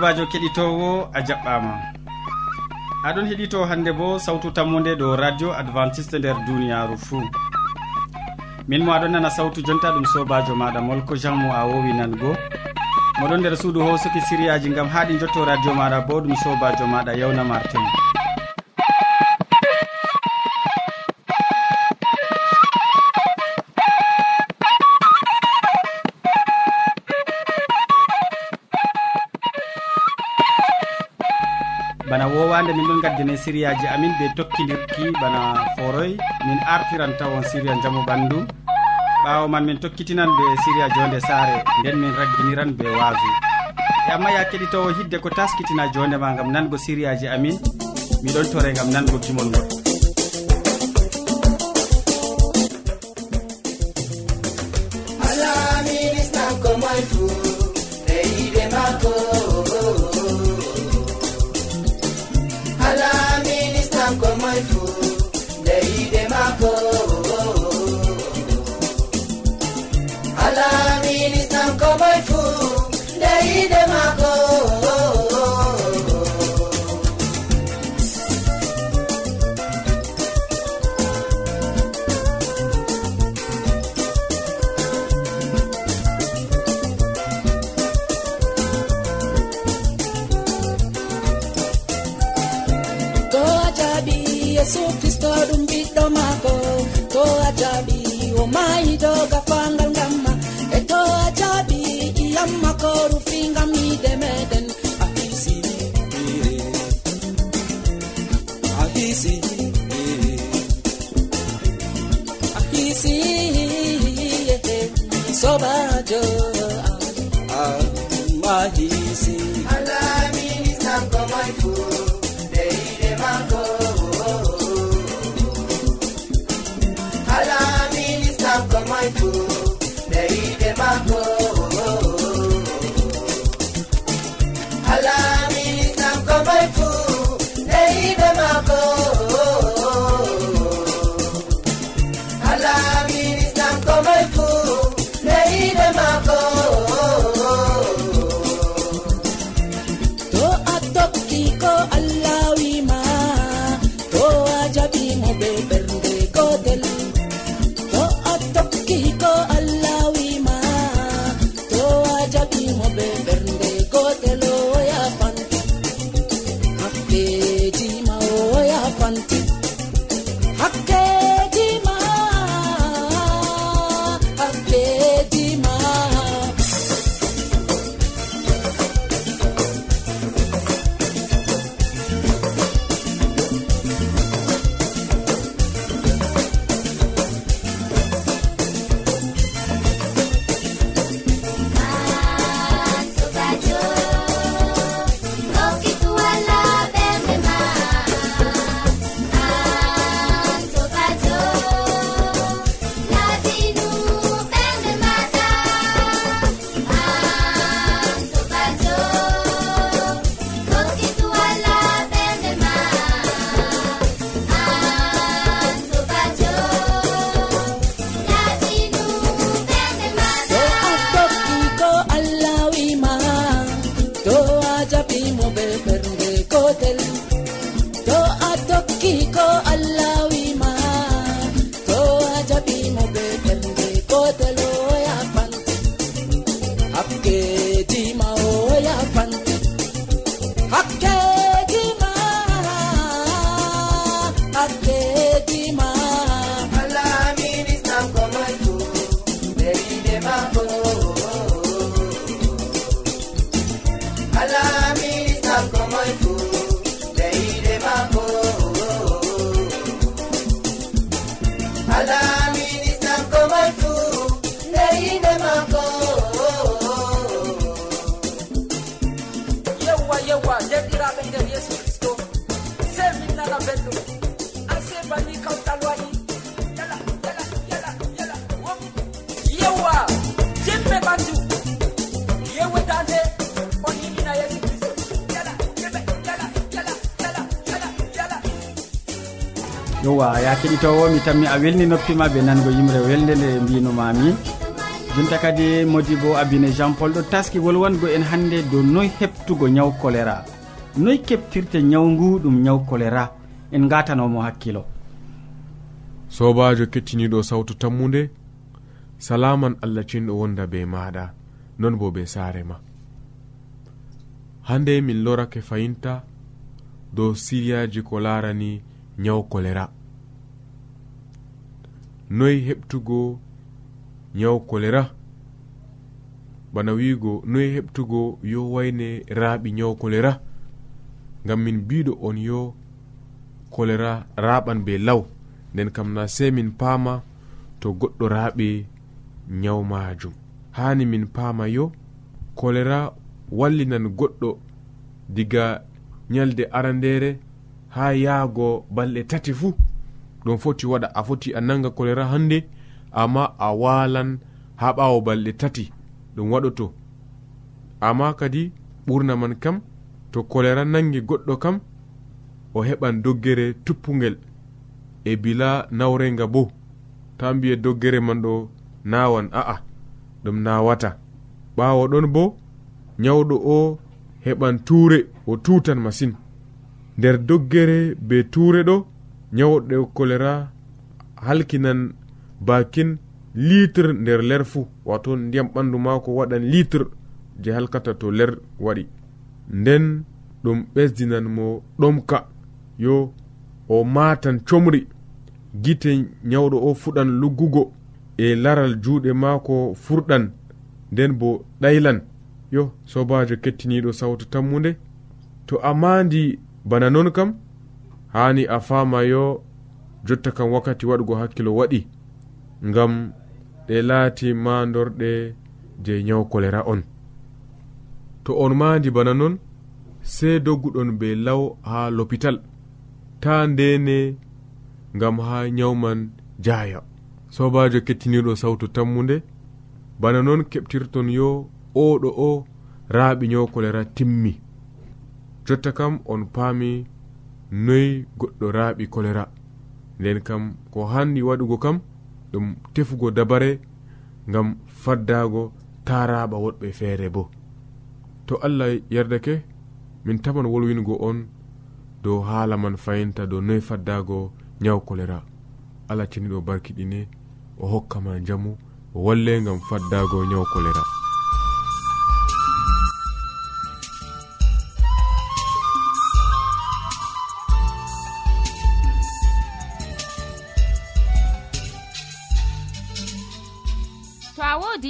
sobajo keɗitowo a jaɓɓama. Aɗon heɗito hande bo sawtu tammude ɗo radio adventiste nder duniyaru fuu. Min mo aɗon nana sawtu jonta ɗum sobajo maɗa molko jean mo a wowi nango. Moɗon nder suudu hosuki siriyaji gam haɗi jotto radio maɗa bo ɗum sobajo maɗa yewna martin hande min ɗon gaddine sériyaji amin ɓe tokkidirki bana foroy. Min artiran tawon séria jaamu ɓandu. Ɓawo man min tokkitinan ɓe séria jonde saare nden min ragginiran ɓe waasu. E amma ya keɗitowo hidde ko taskitina jondema gam nango sériyaji amin miɗon tore gam nango gimol ngol. yesu kristo ɗum ɓiɗɗo maako. To a jaɓi o mayi mayido gafangal ngamma e to a jaɓi iyamma ko rufingam yide meɗen a hisi eh. a hisi eh. a hisi eh. sobajo yowa ya keɗitowo mi tammi a welni noppima ɓe nango yimre welde nde mbinomami jonta kadi modi bo abine jean paul ɗo taski wolwango en hannde dow noy heɓtugo ñaw choléra noy keɓtirte ñaw ngu ɗum ñaw choléra en gatanomo hakkilo. Sobajo kettiniɗo sawtu tammude salaman allah cinɗo wonda be maɗa non bo be saare ma. Hande min lorake fayinta dow siriyaji ko larani ñaw choléra noyi heɓtugo ñaw choléra bana wiigo noyi heɓtugo yo wayne raaɓi ñaw choléra ngam min mbiɗo on yo choléra raɓan be law. Nden kam na sey min paama to goɗɗo raaɓi ñaw majum hani min paama yo choléra wallinan goɗɗo diga ñalde arandere ha yaago balɗe tati fuu. ɗum foti waɗa a foti a nanga choléra hande amma a walan ha ɓawo balɗe tati. Ɗum waɗoto. Amma kadi ɓurna man kam to choléra nangi goɗɗo kam o heɓan doggere tuppugel e bila nawrenga bo. Ta mbiye doggere man ɗo nawan a'a ɗum nawata ɓawo ɗon bo nyawɗo o heɓan tuure o tutan masin. Nder doggere be tuure ɗo nyawɗe choléra halkinan bakin litre nder ler fuu wato ndiyam ɓandu maako waɗan litre je halkata to ler waɗi. Nden ɗum ɓesdinan mo ɗomka yo o matan comri. Gite nyawɗo o fuɗan luggugo e laral juuɗe maako furɗan nden bo ɗaylan. Yo sobajo kettiniɗo sawtu tammude to a mandi bana non kam hani a fama yo jotta kam wakkati waɗugo hakkilo waɗi ngam ɗe laati mandorɗe je nyaw kolera on. To on mandi bana non sey dogguɗon be law ha lopital ta ndene ngam ha nyawman jaya sobajo kettiniɗo sawtu tammude bana non keɓtirton yo oɗo o raaɓi nyaw kolera timmi. Jotta kam on paami noyi goɗɗo raaɓi choléra nden kam ko hanndi waɗugo kam ɗum tefugo dabare ngam faddago taraɓa woɗɓe feere bo. To allah yerdake min taman wolwingo on dow haala man fayinta dow noyi faddago ñaw choléra allah ceniɗo barkiɗine o hokkama jamu o walle ngam faddago ñaw choléra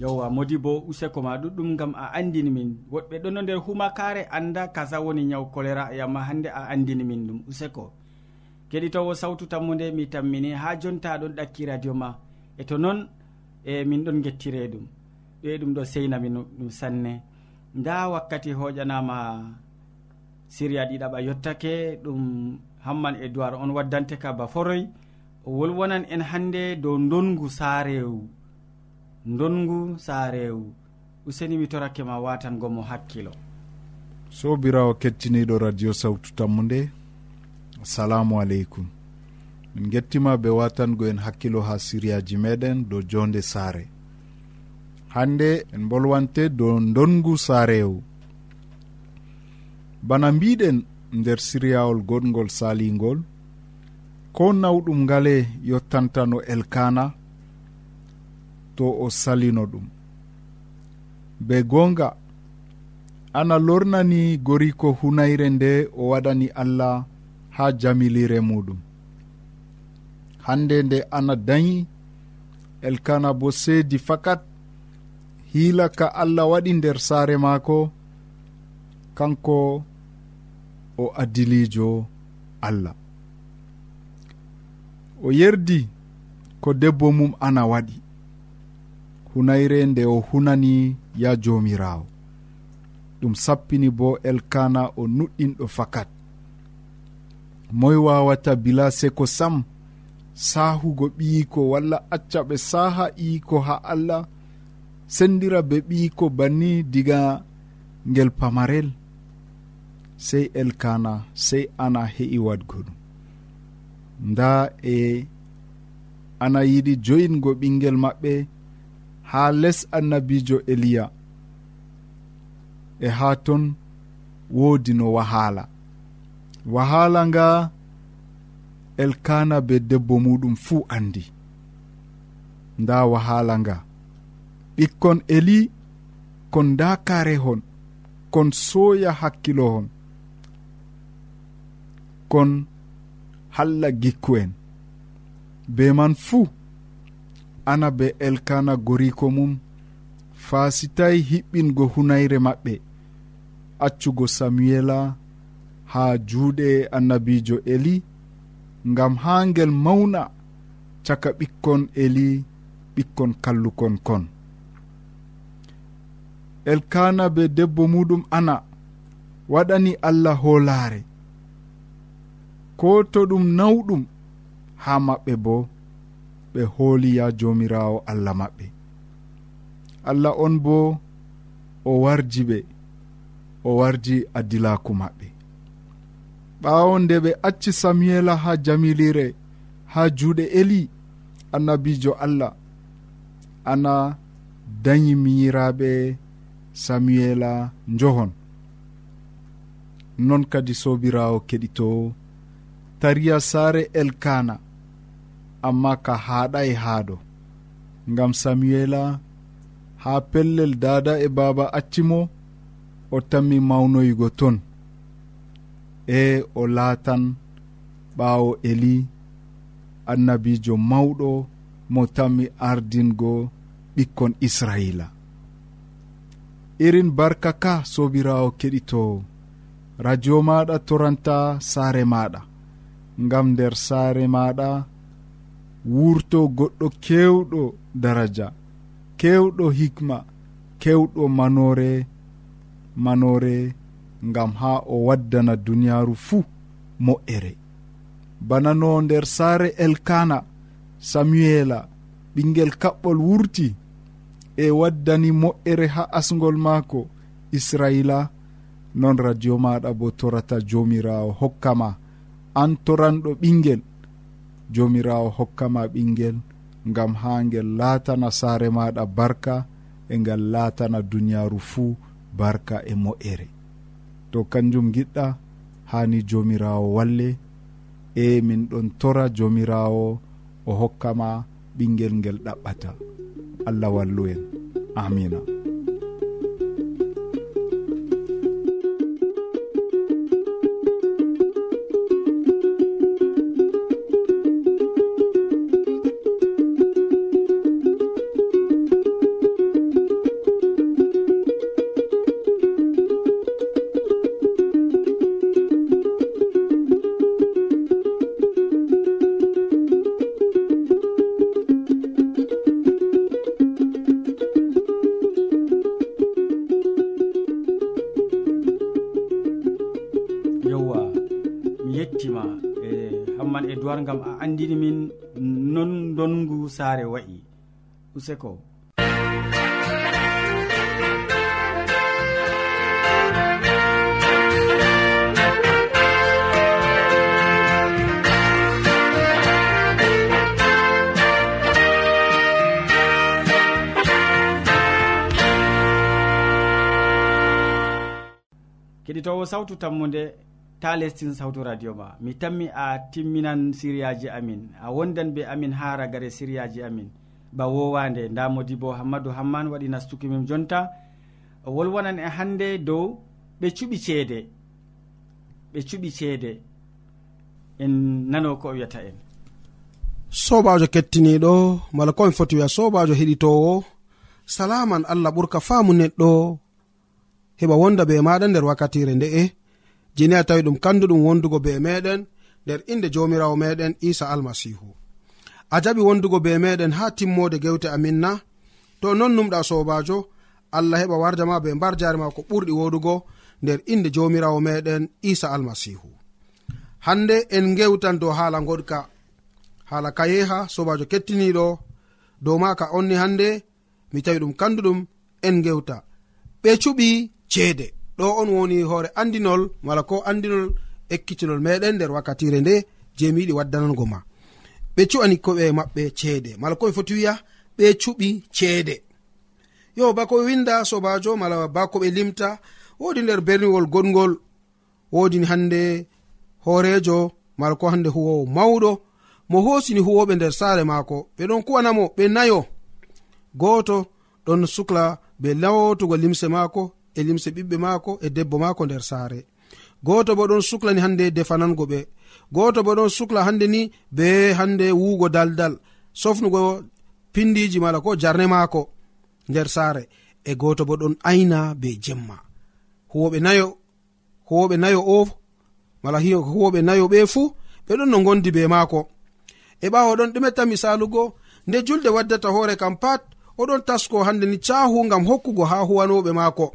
yewwa modi bo useko ma ɗuɗɗum gam a andini min. Woɗɓe ɗono nder humakare anda kaza woni nyaw choléra yamma hande a andini min ɗum useko. Keɗitowo sawtu tammude mi tammini ha jonta ɗon ɗakki radio ma. E to noon e min ɗon gettire ɗum. Ɗoe ɗum ɗo seynami ɗum sanne. Nda wakkati hoƴanama siriya ɗiɗaɓa yottake ɗum hamman e duwar on waddante ka ba foroy o wolwonan en hande dow dongu saarewu ndongu saarewu useni mi torake ma watangomo hakkilo. Sobirawo kettiniɗo radio sawtu tammu nde. Assalamu aleykum. Min gettima ɓe watango en hakkilo ha siriyaji meɗen dow jonde saare. Hande en bolwante dow ndongu saarewu bana mbiɗen nder siriyawol goɗgol salingol ko nawɗum ngale yottantano elkana to o salino ɗum. Be gonga ana lornani goriko hunayre nde o waɗani allah ha jamilire muɗum. Hande nde ana dañi elkana bo seedi fakat hiila ka allah waɗi nder saare maako kanko o adilijo allah. O yerdi ko debbo mum ana waɗi. hunayre nde o hunani ya jomirawo. Ɗum sappini bo elkana o nuɗɗinɗo fakat. Moy wawata bila seko sam sahugo ɓiyiko walla acca ɓe saha iyiko ha allah sendira be ɓiyiko banni diga ngel pamarel. Sey elkana sey ana heƴi wadgo ɗum. Nda e ana yiɗi joyingo ɓinguel maɓɓe ha les annabijo eliya. E ha ton woodi no wahaala. Wahaala nga elkana be debbo muɗum fuu andi nda wahaala nga. Ɓikkon eli kon nda karehon kon sooya hakkilohon kon halla gikku en. Be man fuu ana be elkana goriko mum. Faasitay hiɓɓingo hunayre maɓɓe. Accugo samuela ha juuɗe annabijo eli ngam ha ngel mawna caka ɓikkon eli ɓikkon kallukon kon. Elkana be debbo muɗum ana waɗani allah hoolaare. Ko to ɗum nawɗum ha maɓɓe boo ɓe hooliya jomirawo allah maɓɓe. Allah on bo o warji ɓe o warji addilaku maɓɓe. Ɓawo nde ɓe acci samuela ha jamilire ha juuɗe eli annabijo allah ana dañi miyiraɓe samuela njohon. Non kadi sobirawo keɗito tariya saare elkana amma ka haaɗay haado ngam samuela ha pellel dada e baaba accimo o tammi mawnoygo ton. E o laatan ɓaawo eli annabijo mawɗo mo tammi ardingo ɓikkon israila. Irin barka ka sobirawo keɗitowo radio maɗa toranta saare maɗa ngam nder saare maɗa wurto goɗɗo kewɗo daraja kewɗo hikma kewɗo manore manore ngam ha o waddana duniyaru fuu moƴƴere bana no nder saare elkana samuela ɓinguel kaɓɓol wurti e waddani moƴƴere ha asgol maako israila non radio maɗa bo torata jomirawo hokkama. An toranɗo ɓinguel jomirawo hokkama ɓinguel gam ha guel laatana saare maɗa barka e ngal laatana duniyaru fuu barka e mo'ere. To kanjum giɗɗa hani jomirawo walle e min ɗon tora jomirawo o hokkama ɓinguel ngel ɗaɓɓata. Allah wallu en. Amina. sawar gam a andini min non dongu saare wa'i. Useko keɗitowo sawtu tammude ta lestin sawtu radio ma mi tammi a timminan siriyaji amin. A wondan be amin ha ragare siriyaji amin. Ba wowande. Nda modi bo hammadou hamman waɗi nastuki min jonta. O wolwonan e hande dow ɓe cuɓi ceede. Ɓe cuɓi ceede. En nano ko o wiyata en. Sobajo kettiniɗo mala komi foti wiya sobajo heɗitowo salaman allah ɓurka faamu neɗɗo. Heɓa wonda be maɗa nder wakkatire nde'e. jeni a tawi ɗum kanduɗum wondugo be meɗen nder inde jomirawo meɗen isa almasihu. A jaɓi wondugo be meɗen ha timmode gewte amin na to non numɗa sobajo allah heɓa warjama be mbar jare ma ko ɓurɗi woɗugo nder inde jomirawo meɗen isa almasihu. Hande en gewtan dow haala goɗka haala kayeha sobajo kettiniɗo dow maka onni hande mi tawi ɗum kanduɗum en gewta. Ɓe cuɓi ceede. ɗo on woni hoore andinol mala ko andinol ekkitinol meɗen nder wakkatire nde je mi yiɗi waddanango ma. Ɓe cuɓani koɓe maɓɓe ceede mala ko foti wiya ɓe cuɓi ceede. Yo bako ɓe winda sobajo mala bako ɓe limta wodi nder berniwol goɗgol wodini hande hoorejo mala ko hande huwowo mawɗo. Mo hosini huwoɓe nder saare maako ɓe ɗon kuwanamo ɓe nayo. Goto ɗon sukla be lawtugo limse maako e limse ɓiɓɓe maako e debbo maako nder saare. Goto bo ɗon suklani hande defanango ɓe. Goto bo ɗon sukla hande ni be hande wuugo daldal sofnugo pindiji mala ko jarne maako nder saare. E goto bo ɗon aina be jemma. Huwoɓe nayo huwoɓe nayo o mala huwoɓe nayo ɓe fuu ɓe ɗon no gondi be maako. E ɓawo ɗon ɗumetta misalugo nde julde waddata hoore kam pat oɗon tasko hande ni cahu ngam hokkugo ha huwanoɓe maako.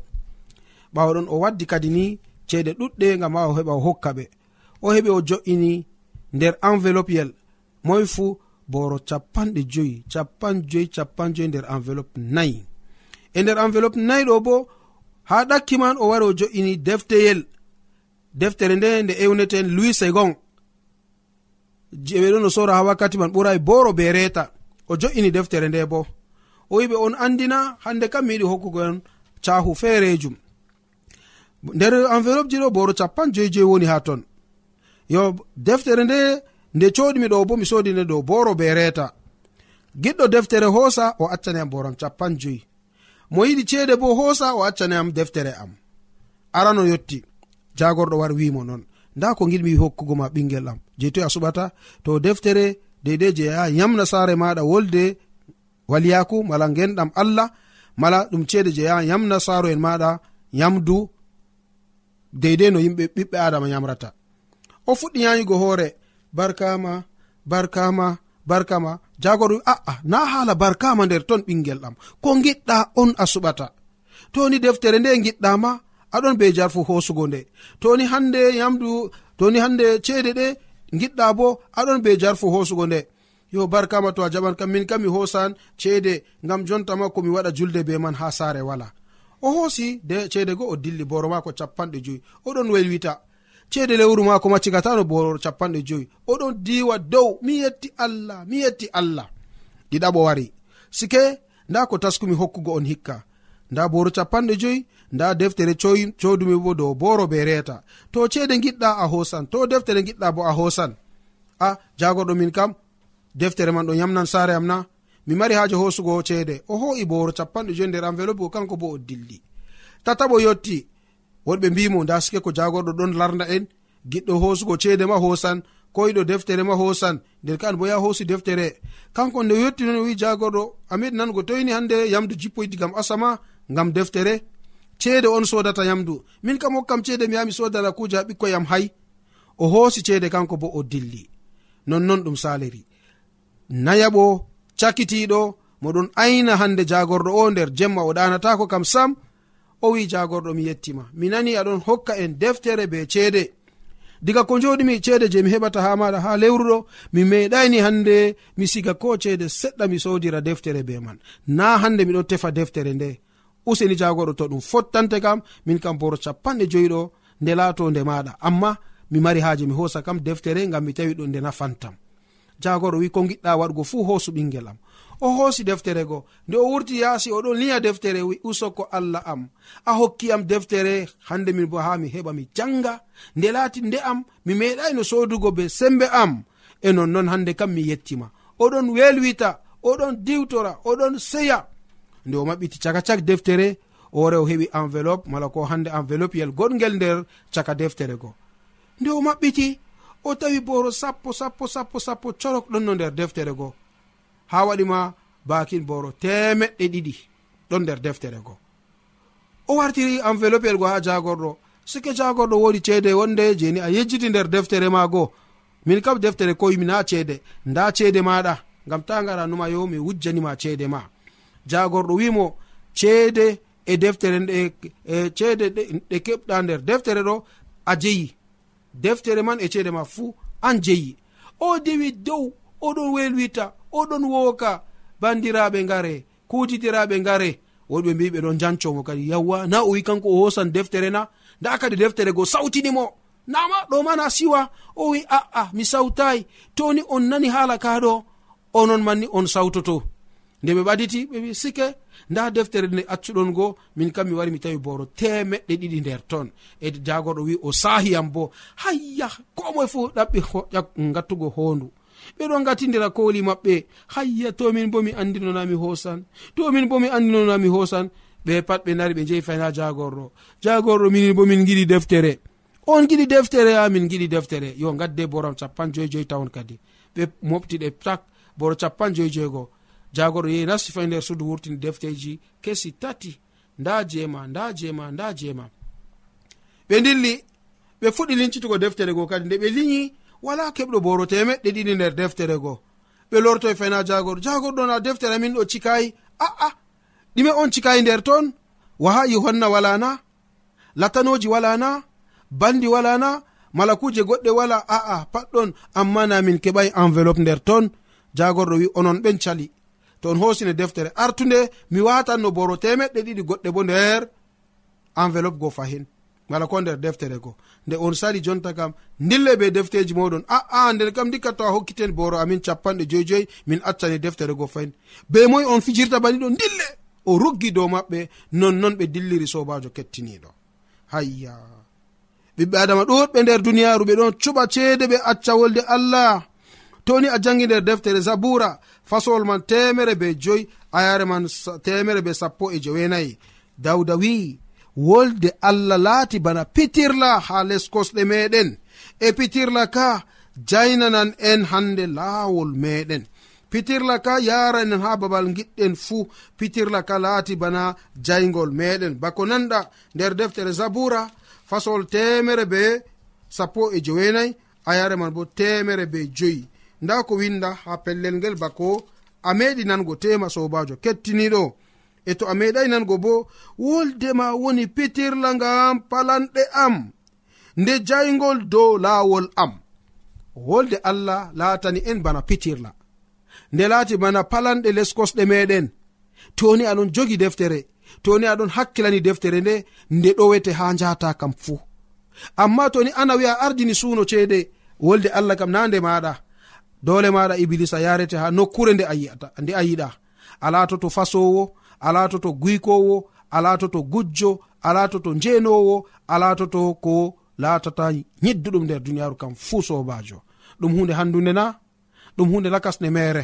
ɓawaɗon o waddi kadi ni ceede ɗuɗɗe gam ma o heɓa o hokka ɓe. O heɓi o jo'ini nder enveloppe yel. Moy fu boro capanɗe joyi capan joyi capan joyi nder enveloppe nayi. E nder enveloppe nayi ɗo bo ha ɗakki man o wari o jo'ini defteyel deftere nde nde ewneten louis segon. Je ɓe ɗon o sora ha wakkati man ɓurai boro be reta o jo'ini deftere nde bo. O wiɓe on andina hande kam mi yiɗi hokkugo en cahu feerejum nder enveloppe ji ɗo boro capan joyi joyi woni ha ton. Yo deftere nde nde coɗimi ɗo bo mi sodi nde dow boro be reta giɗɗo deftere hoosa o accaniyam boram capan joyi mo yiɗi ceede bo hoosa o accaniyam deftere am. Arano yotti. Jagorɗo wari wimo non. Nda ko giɗmi hokkugo ma ɓingel am. Je toy a suɓata to deftere deidei je yaha yamna saare maɗa wolde waliyaku mala genɗam allah mala ɗum ceede je ya yamna saaro en maɗa yamdu deydey no yimɓe ɓiɓɓe adama yamrata o fuɗɗi yayugo hoore barkama barkama barkama. Jagoro a'a na hala barkama nder ton ɓingel ɗam. Ko giɗɗa on a suɓata. Toni deftere nde giɗɗama aɗon be jarfu hosugo nde. Toni hande yamdu toni hande ceede ɗe giɗɗa bo aɗon be jarfu hosugo nde. Yo barkama to a jaɓan kam min kam mi hosan ceede ngam jontama komi waɗa julde be man ha saare wala. o hoosi ceede go o dilli boro maako capanɗe joyi. Oɗon welwita. Ceede lewru maako ma cigatano boro capanɗe joyi. Oɗon diwa dow. Mi yetti allah mi yetti allah. Ɗiɗaɓo wari. Sike nda ko taskumi hokkugo on hikka. Nda boro capanɗe joyi nda deftere codumi bo dow boro be reeta. To ceede giɗɗa a hosan to deftere giɗɗa bo a hosan a jagoɗo min kam deftere man ɗo yamnan saare am na mi mari haaje hosugo ceede. O ho'i bowro capanɗe joyi nder enveloppe o kanko bo o dilli. Tataɓo yotti. Wonɓe mbimo nda sike ko jagorɗo ɗon larda en. Giɗɗo hosugo ceede ma hosan koyiɗo deftere ma hosan nder ka bo ya hosi deftere. Kanko nde yetti non wi jagorɗo amed nango toyni hande yamdu jippoydi gam asama gam deftere. Ceede on sodata yamdu. Min kam hokkam ceede mi yami sodana kuje ha ɓikkoyam hay. O hoosi ceede kanko bo o dilli. Nonnon ɗum saliri nayaɓo cakitiɗo moɗon ayna hande jagorɗo o nder jemma o ɗanatako kam sam o wi jagorɗo mi yettima. Mi nani aɗon hokka en deftere be ceede. Diga ko joɗimi ceede je mi heɓata ha maɗa ha lewruɗo mi meɗani hande mi siga ko ceede seɗɗa mi sodira deftere be man. Na hande miɗon tefa deftere nde. Useni jagoɗo to ɗum fottante kam min kam boro capanɗe joyiɗo nde laato nde maɗa amma mi mari haaje mi hosa kam deftere ngam mi tawi ɗo nde nafantam. jagorɗo wi ko giɗɗa waɗugo fuu hoosu ɓingel am. O hoosi deftere go nde o wurti yaasi oɗon liya deftere wi usoko allah am. A hokki am deftere hande min bo ha mi heɓa mi janga nde laati nde am mi meɗai sodugo be sembe am. E nonnon hande kam mi yettima. Oɗon welwita oɗon diwtora oɗon seya. Nde o maɓɓiti caka cak deftere ore o heɓi enveloppe mala ko hande enveloppe yel goɗgel nder caka deftere go. Nde o maɓɓiti o tawi boro sappo sappo sappo sappo corok ɗon no nder deftere goo. Ha waɗima bakin boro temeɗɗe ɗiɗi ɗon nder deftere goo. O wartiri enveloppe el go ha jagorɗo sike jagorɗo wodi ceede wonde jeni a yejjiti nder deftere ma goo. Min kam deftere koyemi na ceede. Nda ceede maɗa ngam ta gara numa yo mi wujjanima ceede ma jagorɗo wimo ceede e deftere e ceede ɗe keɓɗa nder deftere ɗo a jeyi. deftere man e ceede ma fuu an jeyi. O dewi dow oɗon welwita oɗon wooka bandiraɓe ngare kutitiraɓe ngare. Woɗɓe mbi ɓe ɗon jancomo kadi yawwa na o wi kanko o hosan deftere na nda kadi deftere go sawtinimo. Nama ɗo mana siwa. O wi a'a mi sawtayi toni on nani haala kaɗo onon manni on sawtoto. nde ɓe ɓaditi ɓe wi sike nda deftere nde accuɗon go min kam mi wari mi tawi boro temeɗɗe ɗiɗi nder ton. E jagoɗo wi o sahiyam bo hayya ko moe fu ɗaɓɓi gattugo hondu ɓeɗo gatidira koli maɓɓe hayya tomin bo mi andinonami hosan tomin bo mi andinonami hosan ɓe pat ɓe nari ɓe jehi fayna jagorɗo jagorɗo minin bo min giɗi deftere. On giɗi deftere a min giɗi deftere. Yo gadde boram capan joyi joyi tawon kadi. Ɓe moftiɗe tak boro capan joyi joyigoo jagorɗo yehi nasti fay nder suudu wurtini defteji kesi tati nda jema nda jema nda jema. Ɓe dilli ɓe fuɗɗi lincitugo deftere go kadi nde ɓe linyi wala keɓɗo boro temeɗɗe ɗiɗi nder deftere go. Ɓe lorto e fayna jagorɗo jagorɗo na deftere min ɗo cikayi aa ɗime on cikayi nder ton waha yohanna wala na latanoji wala na bandi wala walana malakuje goɗɗe wala aa patɗon amma na min keɓai enveloppe nder ton. Jagorɗo wi onon ɓen cali. to on hosine deftere. Artunde mi watanno boro temeɗɗe ɗiɗi goɗɗe bo nder enveloppe go fahin. Wala ko nder deftere go nde on sali jonta kam dille be defteji moɗon aa ah, ah, nden kam dikka to a hokkiten boro amin capanɗe joyjoyi min accani deftere go fayin be moy on fijirta baniɗo dille o ruggi dow maɓɓe nonnon ɓe dilliri sobajo kettiniɗo hayya. Ɓiɓɓe adama ɗuɗɓe nder duniyaru ɓe ɗon cuɓa ceede ɓe acca wolde allah. toni a jangi nder deftere zabura fasowol man temere be joyi ayare man temere be sappo e jowenayi. Dawda wi'i wolde allah laati bana pitirla ha les kosɗe meɗen. E pitirla ka jaynanan en hande laawol meɗen. Pitirla ka yaranen ha babal giɗɗen fuu pitirla ka laati bana jaygol meɗen. Bako nanɗa nder deftere zabura fasol temere be sappo e jowenayi a yare man bo temere be joyi. nda ko winda ha pellel ngel bako a meɗi nango tema sobajo kettiniɗo. E to a meɗai nango bo woldema woni pitirla ngam palanɗe am nde jaygol dow lawol am. Wolde allah latani en bana pitirla. Nde laati bana palanɗe les kosɗe meɗen. Toni aɗon jogi deftere toni aɗon hakkilani deftere nde nde ɗowete ha njata kam fuu. Amma toni ana wi'a ardini suuno ceede wolde allah kam na nde maɗa. dole maɗa iblisa yarete ha nokkure nde a yi'ata nde a yiɗa. Alato to fasowo alato to guykowo alato to gujjo alato to njenowo alato to ko latata yidduɗum nder duniyaru kam fuu sobajo ɗum hunde handunde na ɗum hunde lakasne mere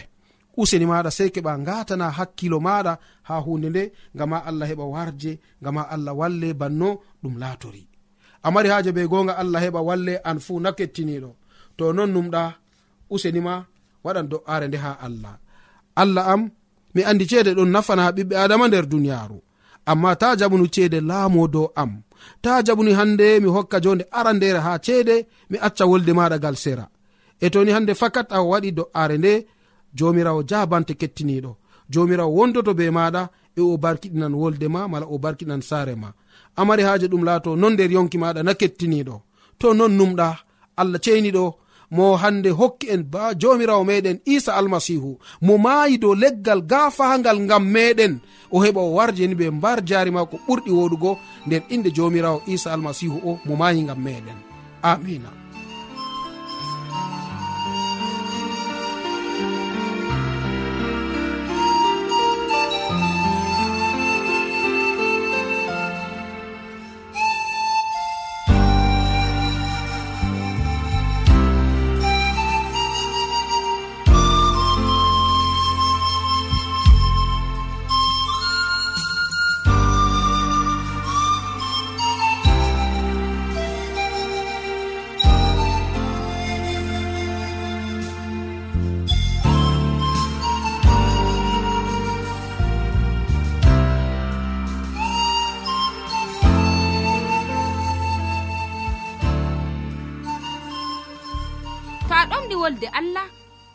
useni maɗa sei keɓa gatana hakkilo maɗa ha hunde nde gama allah heɓa warje gama allah walle banno ɗum latori amari haje be gonga allah heɓa walle an fuu na kettiniɗo to non numɗa usenima waɗan do'are nde ha allah. Allah am mi andi ceede ɗon nafana ha ɓiɓɓe adama nder duniyaru amma ta jaɓunu ceede laamo dow am. Ta jaɓuni hande mi hokka jonde arandere ha ceede mi acca wolde maɗa gal sera. E toni hande fakat a waɗi do'are nde jomirawo jabante kettiniɗo jomirawo wondoto be maɗa e o barkiɗinan wolde ma mala o barkiɗinan saare ma. Amari haaje ɗum laato non nder yonki maɗa na kettiniɗo to non numɗa allah ceeniɗo mo hande hokki en ba jomirawo meɗen isa almasihu. Mo maayi dow leggal gafagal ngam meɗen. O heɓa o warjeni ɓe mbar jari ma ko ɓurɗi woɗugo. Nder inde jomirawo isa almasihu o mo maayi ngam meɗen. Amina.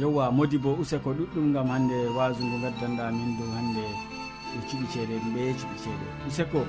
yowa modi bo useko ɗuɗɗum gam hande wasu ngu gaddanɗa min dow hande e cuɓi ceeɗe ɓe e cuɓi ceeɗe useko.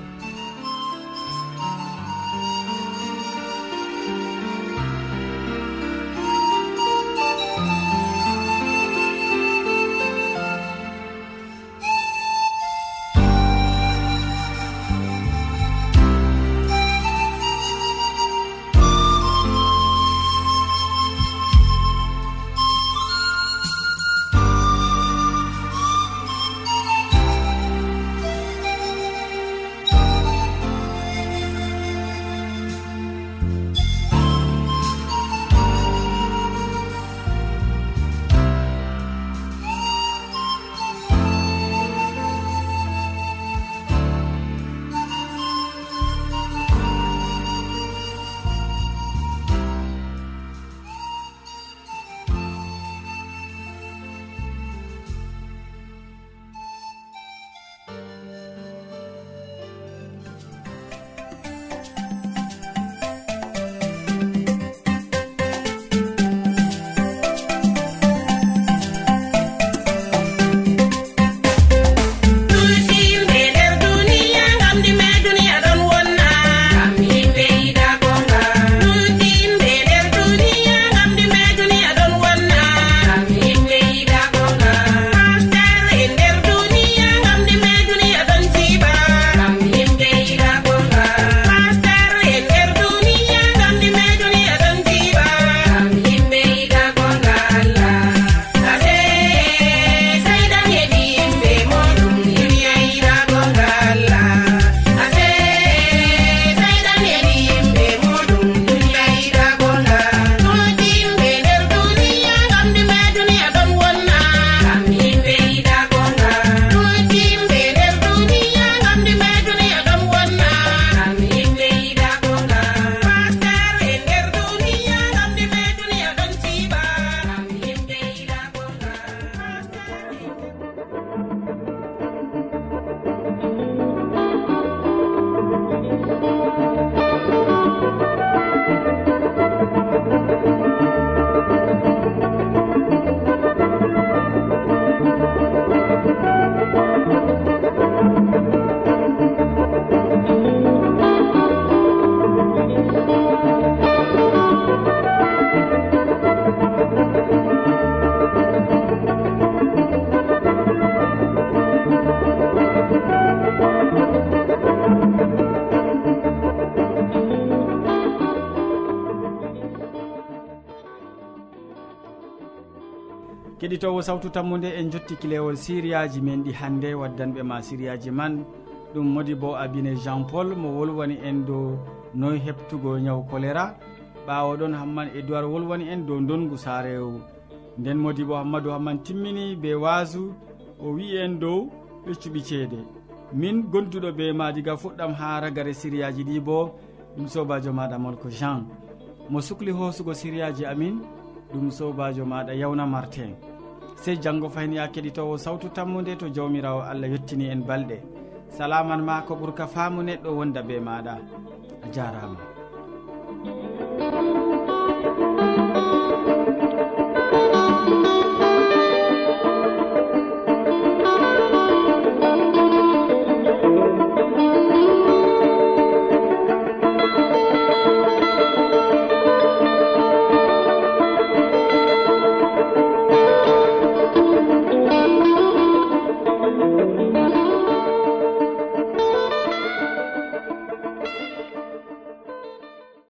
heɗitowo sawtu tammude en jotti kilewol siriyaji men ɗi hannde waddanɓe ma siriyaji man. Ɗum modi bo abine jean paul mo wolwani en dow noy heptugo ñaw choléra ɓawo ɗon hamman edoird wolwani en dow dongu saarewu nden modi bo hammadou hamman timmini be wasu o wi en dow ɓe cuɓi ceede. Min gonduɗo be ma diga fuɗɗam ha ragare siriyaji ɗi bo ɗum sobajo maɗa molko jean. Mo sukli hosugo siriyaji amin ɗum sobajo maɗa yawna martin sey janngo fayin ya keɗitowo sawtu tammude to jawmirawo allah yettini en balɗe. Salaman ma ko ɓurka faamu neɗɗo wonda be maɗa. A jarama. thank you